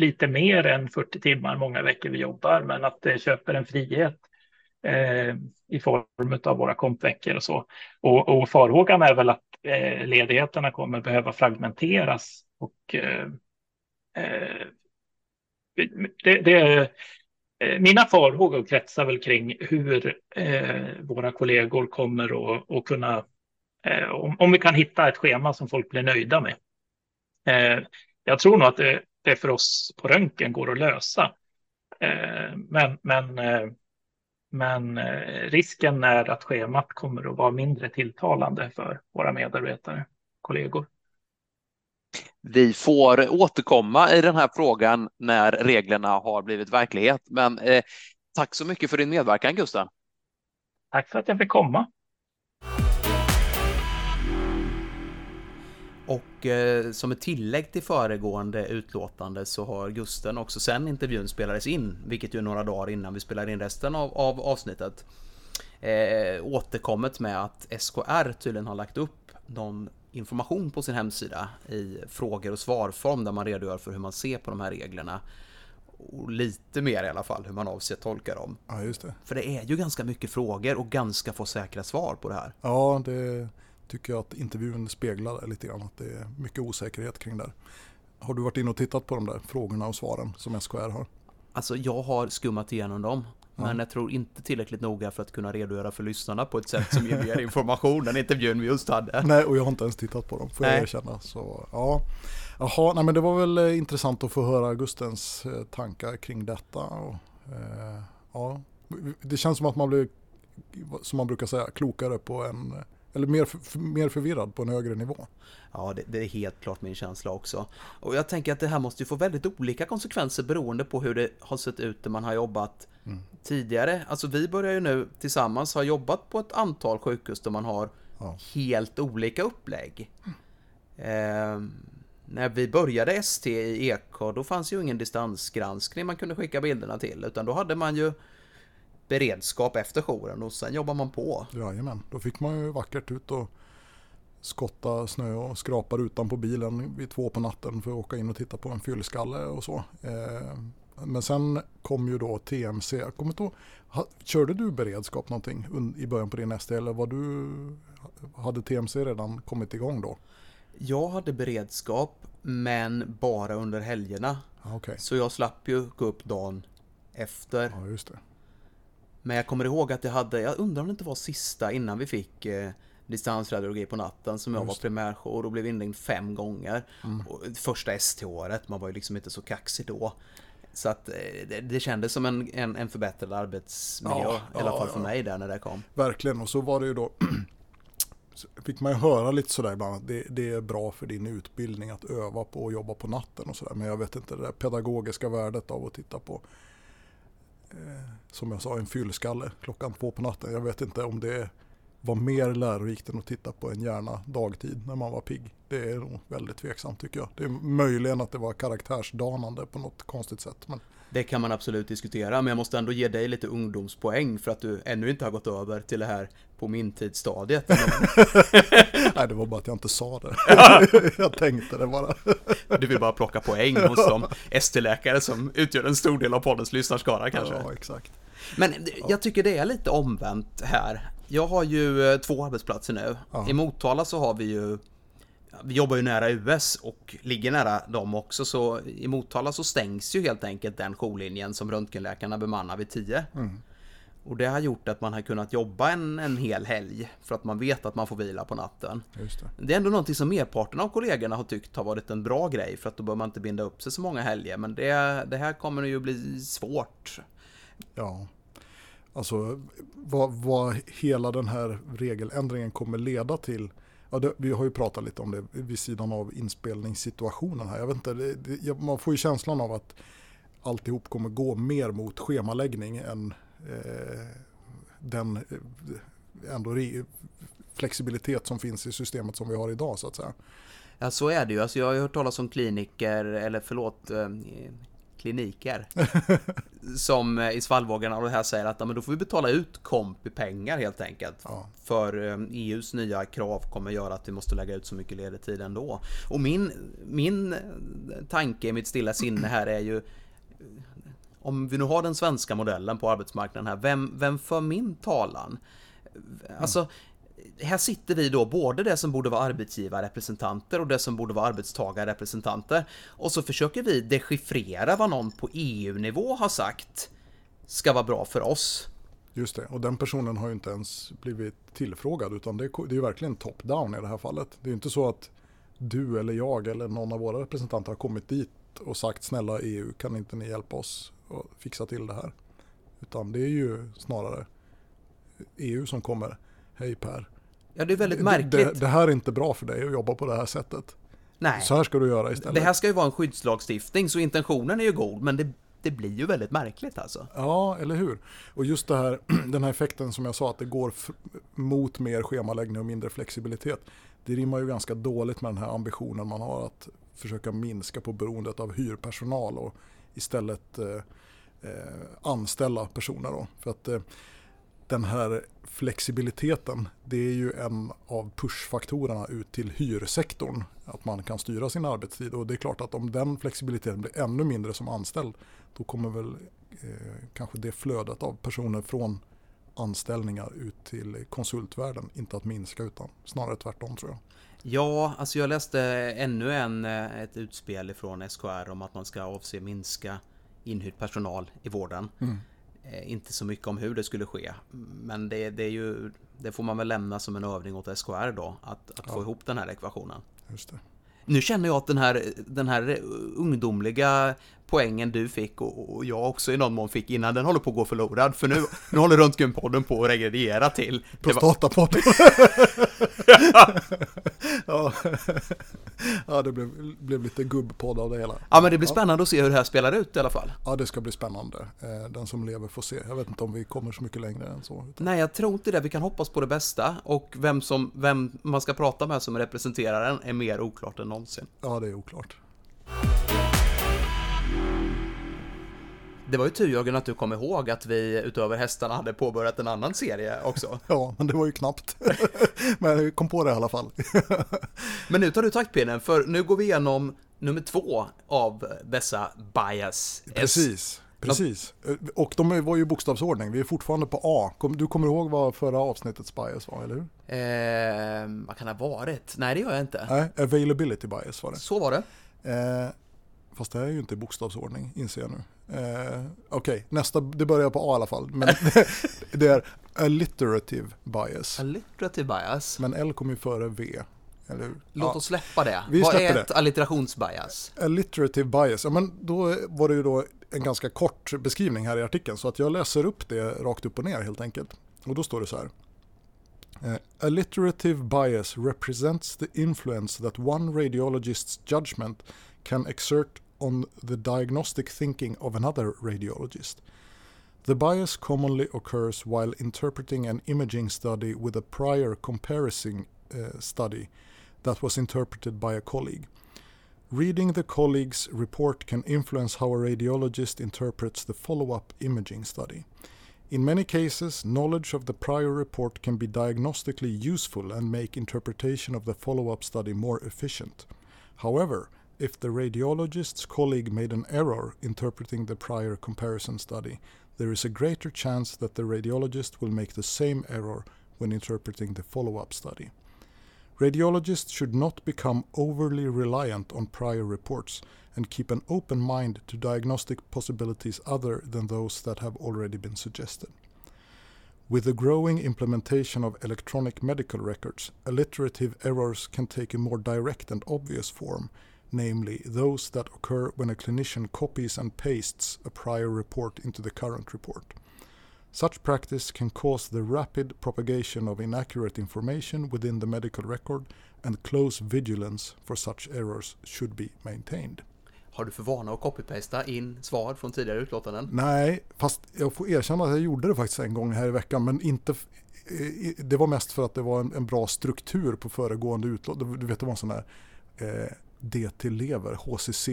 lite mer än 40 timmar många veckor vi jobbar, men att det köper en frihet eh, i form av våra kompveckor och så. Och, och farhågan är väl att eh, ledigheterna kommer behöva fragmenteras och eh, eh det, det, eh, mina farhågor kretsar väl kring hur eh, våra kollegor kommer att, att kunna, eh, om, om vi kan hitta ett schema som folk blir nöjda med. jag tror nog att det, det för oss på röntgen går att lösa. Eh, men, men, eh, men eh, risken är att schemat kommer att vara mindre tilltalande för våra medarbetare, kollegor. Vi får återkomma i den här frågan när reglerna har blivit verklighet. Men eh, tack så mycket för din medverkan, Gustav. Tack för att jag fick komma. Och eh, som ett tillägg till föregående utlåtande så har Gusten också sen intervjun spelades in, vilket ju är några dagar innan vi spelar in resten av, av avsnittet, eh, återkommit med att SKR tydligen har lagt upp någon information på sin hemsida i frågor och svarform där man redogör för hur man ser på de här reglerna. Och lite mer i alla fall hur man avser att tolka dem. Ja, just det. För det är ju ganska mycket frågor och ganska få säkra svar på det här. Ja, det tycker jag att intervjun speglar lite grann. Att det är mycket osäkerhet kring det. Har du varit inne och tittat på de där frågorna och svaren som SKR har? Alltså jag har skummat igenom dem. Ja. Men jag tror inte tillräckligt noga för att kunna redogöra för lyssnarna på ett sätt som ger mer information den intervjun vi just hade. Nej, och jag har inte ens tittat på dem, får nej. jag erkänna. Så, ja. Jaha, nej, men det var väl eh, intressant att få höra Gustens eh, tankar kring detta. Och, eh, ja. Det känns som att man blir, som man brukar säga, klokare på en eller mer, mer förvirrad på en högre nivå. Ja, det, det, är helt klart min känsla också. Och jag tänker att det här måste ju få väldigt olika konsekvenser beroende på hur det har sett ut där man har jobbat mm. tidigare. Alltså vi börjar ju nu tillsammans ha jobbat på ett antal sjukhus där man har ja. helt olika upplägg. Mm. Eh, när vi började ST i Eksjö, då fanns ju ingen distansgranskning man kunde skicka bilderna till, utan då hade man ju beredskap efter jouren och sen jobbar man på. Jajamän, då fick man ju vackert ut och skotta snö och skrapa rutan på bilen vid två på natten för att åka in och titta på en fyllskalle och så. Eh, men sen kom ju då TMC. Jag kommer inte ihåg, körde du beredskap någonting i början på din ST eller var du, hade TMC redan kommit igång då? Jag hade beredskap men bara under helgerna. Okay. Så jag slapp ju gå upp dagen efter. Ja, just det. Men jag kommer ihåg att jag hade, jag undrar om det inte var sista innan vi fick eh, distansradiologi på natten som jag var primärjour och blev inringd fem gånger. Mm. första ST-året, man var ju liksom inte så kaxig då. Så att eh, det, det kändes som en, en, en förbättrad arbetsmiljö, ja, i alla fall ja, för mig där när det kom. Verkligen, och så var det ju då fick man ju höra lite sådär ibland att det, det, är bra för din utbildning att öva på och jobba på natten och sådär. Men jag vet inte det där pedagogiska värdet av att titta på Eh, som jag sa en fyllskalle klockan två på natten. Jag vet inte om det var mer lärorikt än att titta på en hjärna dagtid när man var pigg. Det är nog väldigt tveksamt tycker jag. Det är möjligen att det var karaktärsdanande på något konstigt sätt. Men... Det kan man absolut diskutera, men jag måste ändå ge dig lite ungdomspoäng för att du ännu inte har gått över till det här på min tidsstadiet. Nej, det var bara att jag inte sa det. jag tänkte det bara. du vill bara plocka poäng hos de ST-läkare som utgör en stor del av poddens lyssnarskara kanske. Ja, exakt. Men jag tycker det är lite omvänt här. Jag har ju eh, två arbetsplatser nu. Ja. I Motala så har vi ju vi jobbar ju nära US och ligger nära dem också så i Motala så stängs ju helt enkelt den jourlinjen som röntgenläkarna bemannar vid 10. Mm. Och det har gjort att man har kunnat jobba en, en hel helg för att man vet att man får vila på natten. Det. det. är ändå någonting som merparten av kollegorna har tyckt har varit en bra grej för att då behöver man inte binda upp sig så många helger. Men det, det här kommer ju bli svårt. Ja, Alltså vad, vad hela den här regeländringen kommer leda till. Ja, det, vi har ju pratat lite om det vid sidan av inspelningssituationen här. Jag vet inte, det, man får ju känslan av att alltihop kommer gå mer mot schemaläggning än den eh, ändå flexibilitet som finns i systemet som vi har idag så att säga. Ja så är det ju. Alltså, jag har hört talas om kliniker, eller förlåt, eh, kliniker. som eh, i svallvågorna och det här säger att ja, men då får vi betala ut komp i pengar helt enkelt. Ja. För EUs eh, e nya krav kommer göra att vi måste lägga ut så mycket ledig tid ändå. Och min, min tanke, mitt stilla sinne här är ju om vi nu har den svenska modellen på arbetsmarknaden här, vem, vem för min talan? Alltså, här sitter vi då, både det som borde vara arbetsgivarrepresentanter och det som borde vara arbetstagarrepresentanter. Och så försöker vi dechiffrera vad någon på EU-nivå har sagt ska vara bra för oss. Just det, och den personen har ju inte ens blivit tillfrågad utan det är, det är verkligen top-down i det här fallet. Det är ju inte så att du eller jag eller någon av våra representanter har kommit dit och sagt snälla EU kan inte ni hjälpa oss att fixa till det här. Utan det är ju snarare EU som kommer, hej Per, Ja, det är väldigt märkligt. Det, det, här är inte bra för dig att jobba på det här sättet. Nej. Så här ska du göra istället. Det här ska ju vara en skyddslagstiftning, så intentionen är ju god, men det, det blir ju väldigt märkligt alltså. Ja, eller hur? Och just det här, den här effekten som jag sa, att det går mot mer schemaläggning och mindre flexibilitet. Det rimmar ju ganska dåligt med den här ambitionen man har att försöka minska på beroendet av hyrpersonal och istället eh, Eh, anställa personer. Då. För att eh, den här flexibiliteten, det är ju en av pushfaktorerna ut till hyrsektorn. Att man kan styra sin arbetstid och det är klart att om den flexibiliteten blir ännu mindre som anställd då kommer väl eh, kanske det flödet av personer från anställningar ut till konsultvärlden inte att minska utan snarare tvärtom tror jag. Ja, alltså jag läste ännu en, eh, ett utspel från SKR om att man ska avse minska inhyrd personal i vården. Mm. Eh, inte så mycket om hur det skulle ske. Men det, det, är ju, det får man väl lämna som en övning åt SKR då, att, att ja. få ihop den här ekvationen. Nu känner jag att den här, den här ungdomliga poängen du fick och, jag också i någon mån fick innan den håller på att gå förlorad. För nu, nu håller Röntgenpodden på att regrediera till... Prostatapodden! ja. ja, det blev, blev lite gubbpodd av det hela. Ja, men det blir spännande att se hur det här spelar ut i alla fall. Ja, det ska bli spännande. Eh, den som lever får se. Jag vet inte om vi kommer så mycket längre än så. Nej, jag tror inte det. Vi kan hoppas på det bästa. Och vem, som, vem man ska prata med som representerar den är mer oklart än någonsin. Ja, det är oklart. Det var ju tur Jörgen att du kom ihåg att vi utöver hästarna hade påbörjat en annan serie också. Ja, men det var ju knappt. men jag kom på det i alla fall. men nu tar du taktpinnen för nu går vi igenom nummer två av dessa bias. Precis. Precis, och de var ju bokstavsordning. Vi är fortfarande på A. Du kommer ihåg vad förra avsnittets bias var, eller hur? Eh, vad kan det ha varit? Nej, det gör jag inte. Nej, availability bias var det. Så var det. Eh, fast det är ju inte i bokstavsordning, inser jag nu. Eh, Okej, okay. nästa, det börjar på A i alla fall. Men det är alliterative bias. Alliterative bias. Men L kommer ju före V. Eller? Låt ja. oss släppa det. Vi Vad är ett det. alliterationsbias? Alliterative bias, ja men då var det ju då en ganska kort beskrivning här i artikeln så att jag läser upp det rakt upp och ner helt enkelt. Och då står det så här. Uh, alliterative bias represents the influence that one radiologist's judgment can exert on the diagnostic thinking of another radiologist. The bias commonly occurs while interpreting an imaging study with a prior comparison uh, study that was interpreted by a colleague. Reading the colleague's report can influence how a radiologist interprets the follow up imaging study. In many cases, knowledge of the prior report can be diagnostically useful and make interpretation of the follow up study more efficient. However, if the radiologist's colleague made an error interpreting the prior comparison study, there is a greater chance that the radiologist will make the same error when interpreting the follow up study. Radiologists should not become overly reliant on prior reports and keep an open mind to diagnostic possibilities other than those that have already been suggested. With the growing implementation of electronic medical records, alliterative errors can take a more direct and obvious form, namely those that occur when a clinician copies and pastes a prior report into the current report. Such practice can cause the rapid propagation of inaccurate information within the medical record and close vigilance for such errors should be maintained. Har du för vana att copy-pasta in svar från tidigare utlåtanden? Nej, fast jag får erkänna att jag gjorde det faktiskt en gång här i veckan, men inte det var mest för att det var en, en bra struktur på föregående utlåtande. Du vet, det var en sån där eh, DT-lever, HCC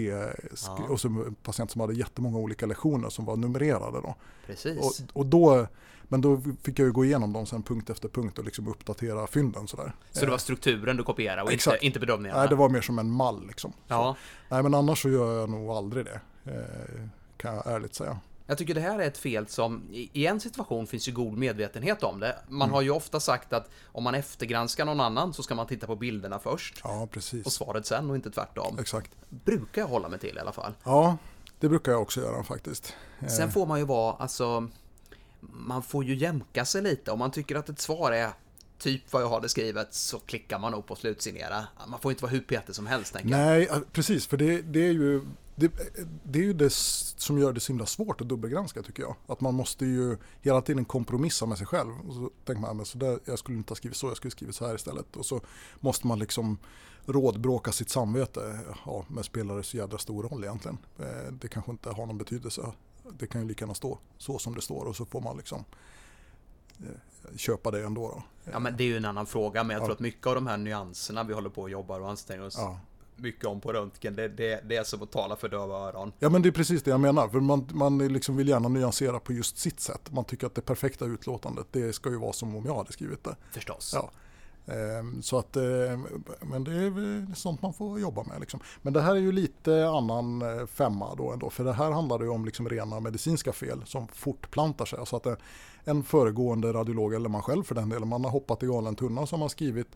ja. och så en patient som hade jättemånga olika lektioner som var numrerade. Då. Precis. Och, och då, men då fick jag ju gå igenom dem sen punkt efter punkt och liksom uppdatera fynden sådär. Så det var strukturen du kopierade och inte, inte bedömningarna? Nej, det var mer som en mall liksom. Ja. Nej, men annars så gör jag nog aldrig det, eh, kan jag ärligt säga. Jag tycker det här är ett fel som i en situation finns ju god medvetenhet om det. Man mm. har ju ofta sagt att om man eftergranskar någon annan så ska man titta på bilderna först. Ja, precis. Och svaret sen och inte tvärtom. Exakt. Brukar jag hålla mig till i alla fall. Ja, det brukar jag också göra faktiskt. Sen får man ju vara, alltså, man får ju jämka sig lite. Om man tycker att ett svar är typ vad jag har det skrivet så klickar man nog på slutsignera. Man får inte vara hur petig som helst. Tänker Nej, precis, för det, det är ju det, det, är ju det som gör det så himla svårt att dubbelgranska tycker jag. Att man måste ju hela tiden kompromissa med sig själv. Och så tänker man, men så där, jag skulle inte ha skrivit så, jag skulle skrivit så här istället. Och så måste man liksom rådbråka sitt samvete. Ja, men spelar det så jädra stor roll egentligen? Eh, det kanske inte har någon betydelse. Det kan ju lika gärna stå så som det står och så får man liksom köpa det ändå. Då. Ja, men det är ju en annan fråga, men jag tror att mycket av de här nyanserna vi håller på och jobbar och anstränger oss ja mycket om på röntgen. Det, det, det är som att tala för döva öron. Ja men det är precis det jag menar. För man, man liksom vill gärna nyansera på just sitt sätt. Man tycker att det perfekta utlåtandet det ska ju vara som om jag hade skrivit det. Förstås. Ja. Ehm, så att, ehm, men det är sånt man får jobba med. Liksom. Men det här är ju lite annan eh, femma då ändå. För det här handlar ju om liksom rena medicinska fel som fortplantar sig. Alltså att eh, en föregående radiolog, eller man själv för den delen, man har hoppat i galen tunna som har skrivit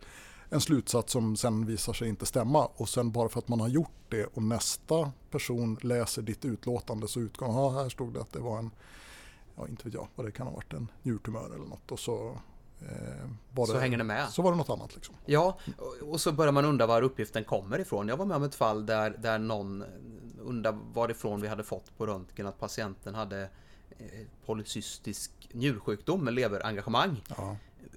en slutsats som sen visar sig inte stämma och sen bara för att man har gjort det och nästa person läser ditt utlåtande så utgår man, här stod det att det var en, ja inte vet jag vad det kan ha varit, en njurtumör eller något och så Eh, var så hänger det med. Så var det något annat. Liksom. Ja, och så börjar man undra var uppgiften kommer ifrån. Jag var med om ett fall där, där någon undrar varifrån vi hade fått på röntgen att patienten hade eh, polycystisk njursjukdom med leverengagemang. Ja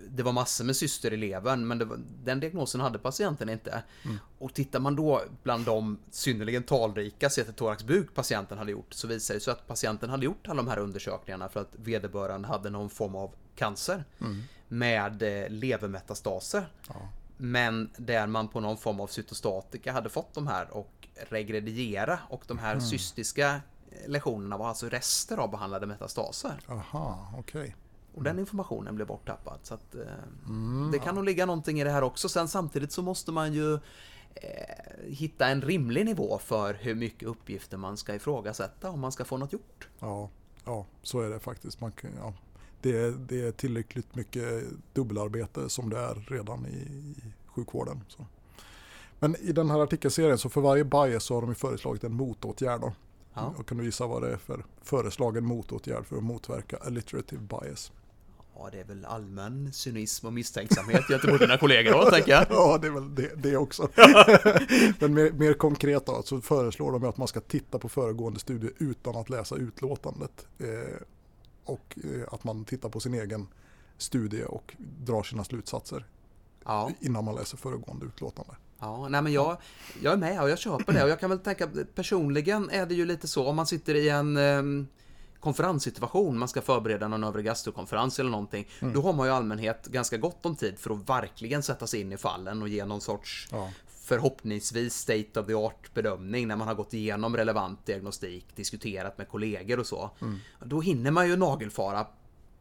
det var massor med syster i levern, men var, den diagnosen hade patienten inte. Mm. Och tittar man då bland de synnerligen talrika CT-thorax-buk patienten hade gjort, så visar det sig att patienten hade gjort alla de här undersökningarna för att vederbörande hade någon form av cancer mm. Med eh, levermetastaser. Ja. Men där man på någon form av cytostatika hade fått de här och regrediera och de här mm. cystiska lektionerna var alltså rester av behandlade metastaser. Aha, okej. Okay. Och den informationen blev borttappad. Så att, eh, mm, det kan ja. nog ligga någonting i det här också. Sen samtidigt så måste man ju eh, hitta en rimlig nivå för hur mycket uppgifter man ska ifrågasätta om man ska få något gjort. Ja, ja så är det faktiskt. Man kan, ja. Det, är, det är tillräckligt mycket dubbelarbete som det är redan i, i sjukvården. Så. Men i den här artikelserien så för varje bias så har de föreslagit en motåtgärd. Då. Ja. Och kan du gissa vad det är för föreslagen motåtgärd för att motverka alliterative bias? Ja, det är väl allmän cynism och misstänksamhet gentemot dina kollegor då, tänker jag. Ja, det är väl det, det också. Men mer, mer, konkret då, så föreslår de att man ska titta på föregående studie utan att läsa utlåtandet. Eh, och eh, att man tittar på sin egen studie och drar sina slutsatser ja. innan man läser föregående utlåtande. Ja, nej men jag, jag är med och jag köper det och jag kan väl tänka personligen är det ju lite så om man sitter i en um, konferenssituation, man ska förbereda någon övre gastrokonferens eller någonting, mm. då har man ju allmänhet ganska gott om tid för att verkligen sätta sig in i fallen och ge någon sorts ja. förhoppningsvis state of the art bedömning när man har gått igenom relevant diagnostik, diskuterat med kollegor och så. Mm. Då hinner man ju nagelfara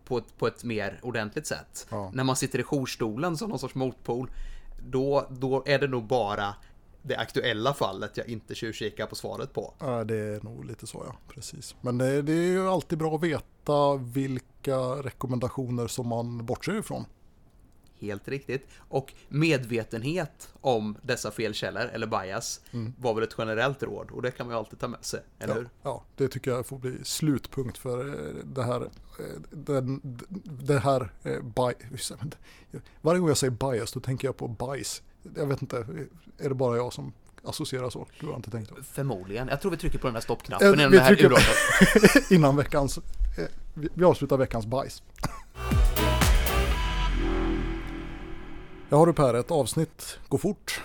på ett, på ett mer ordentligt sätt. Ja. När man sitter i jourstolen som någon sorts motpol, då, då är det nog bara det aktuella fallet jag inte tjuvkikar på svaret på. Ja, det är nog lite så ja, precis. Men det, det är ju alltid bra att veta vilka rekommendationer som man bortser ifrån. Helt riktigt. Och medvetenhet om dessa felkällor, eller bias, mm. var väl ett generellt råd och det kan man ju alltid ta med sig, eller ja, hur? Ja, det tycker jag får bli slutpunkt för eh, det här, eh, den, det här eh, bias. Varje gång jag säger bias då tänker jag på bajs. Jag vet inte, är det bara jag som associerar så? Du har inte tänkt så? Förmodligen. Jag tror vi trycker på den där stoppknappen eh, innan det här trycker, Innan veckans, eh, vi avslutar veckans bajs. Ja har du Per, ett avsnitt går fort.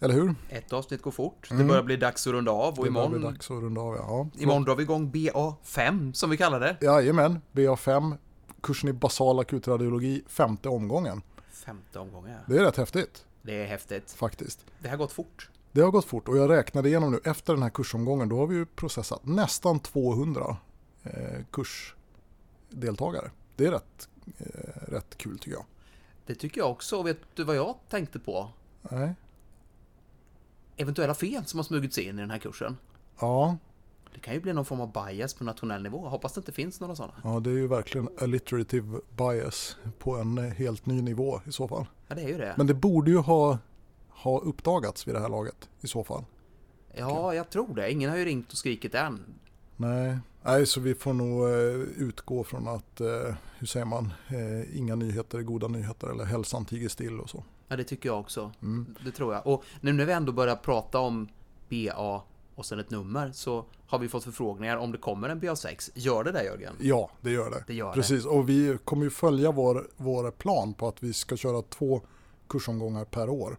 Eller hur? Ett avsnitt går fort. Mm. Det börjar bli dags att runda av och imorgon... Det börjar bli dags att runda av, ja. Imorgon drar vi igång BA5 som vi kallar det. Jajamän, BA5. Kursen i basal akutradiologi, femte omgången. Femte omgången, ja. Det är rätt häftigt. Det är häftigt. Faktiskt. Det har gått fort. Det har gått fort och jag räknade igenom nu efter den här kursomgången då har vi ju processat nästan 200 eh, kursdeltagare. Det är rätt, eh, rätt kul tycker jag. Det tycker jag också. Vet du vad jag tänkte på? Nej. Eventuella fel som har smugits in i den här kursen. Ja. Det kan ju bli någon form av bias på nationell nivå. Hoppas det inte finns några sådana. Ja, det är ju verkligen alliterative bias på en helt ny nivå i så fall. Ja, det är ju det. Men det borde ju ha, ha uppdagats vid det här laget i så fall. Ja, jag tror det. Ingen har ju ringt och skrikit än. Nej, Nej så vi får nog eh, utgå från att, eh, hur säger man, eh, inga nyheter är goda nyheter eller hälsan tiger still och så. Ja, det tycker jag också. Mm. Det tror jag. Och nu när vi ändå börjar prata om BA och sen ett nummer så har vi fått förfrågningar om det kommer en BA6. Gör det det Jörgen? Ja, det gör det. det, gör Precis, det. och vi kommer ju följa vår, vår plan på att vi ska köra två kursomgångar per år.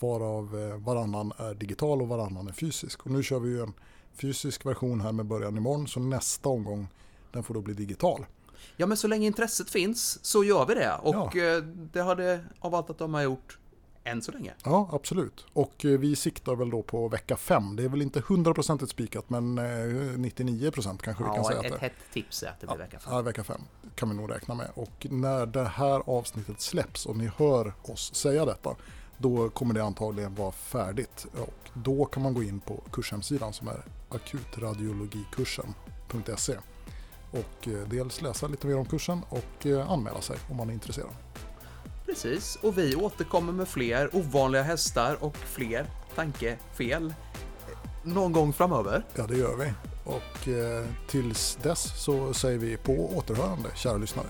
Varav eh, varannan är digital och varannan är fysisk. Och nu kör vi ju en fysisk version här med början imorgon så nästa omgång den får då bli digital. Ja men så länge intresset finns så gör vi det och ja. Eh, det har det av allt att de har gjort än så länge. Ja, absolut. Och eh, vi siktar väl då på vecka 5. Det är väl inte 100% spikat, men 99% eh, kanske vi kan säga. Ja, ett hett tips är att det blir vecka 5. Ja, vecka 5 kan vi nog räkna med. Och när det här avsnittet släpps och ni hör oss säga detta, då kommer det antagligen vara färdigt. Och då kan man gå in på kurshemsidan som är akutradiologikursen.se och eh, dels läsa lite mer om kursen och anmäla sig om man är intresserad. Precis, och vi återkommer med fler ovanliga hästar och fler tankefel eh, någon gång framöver. Ja, det gör vi. Och eh, tills dess så säger vi på återhörande, kära lyssnare.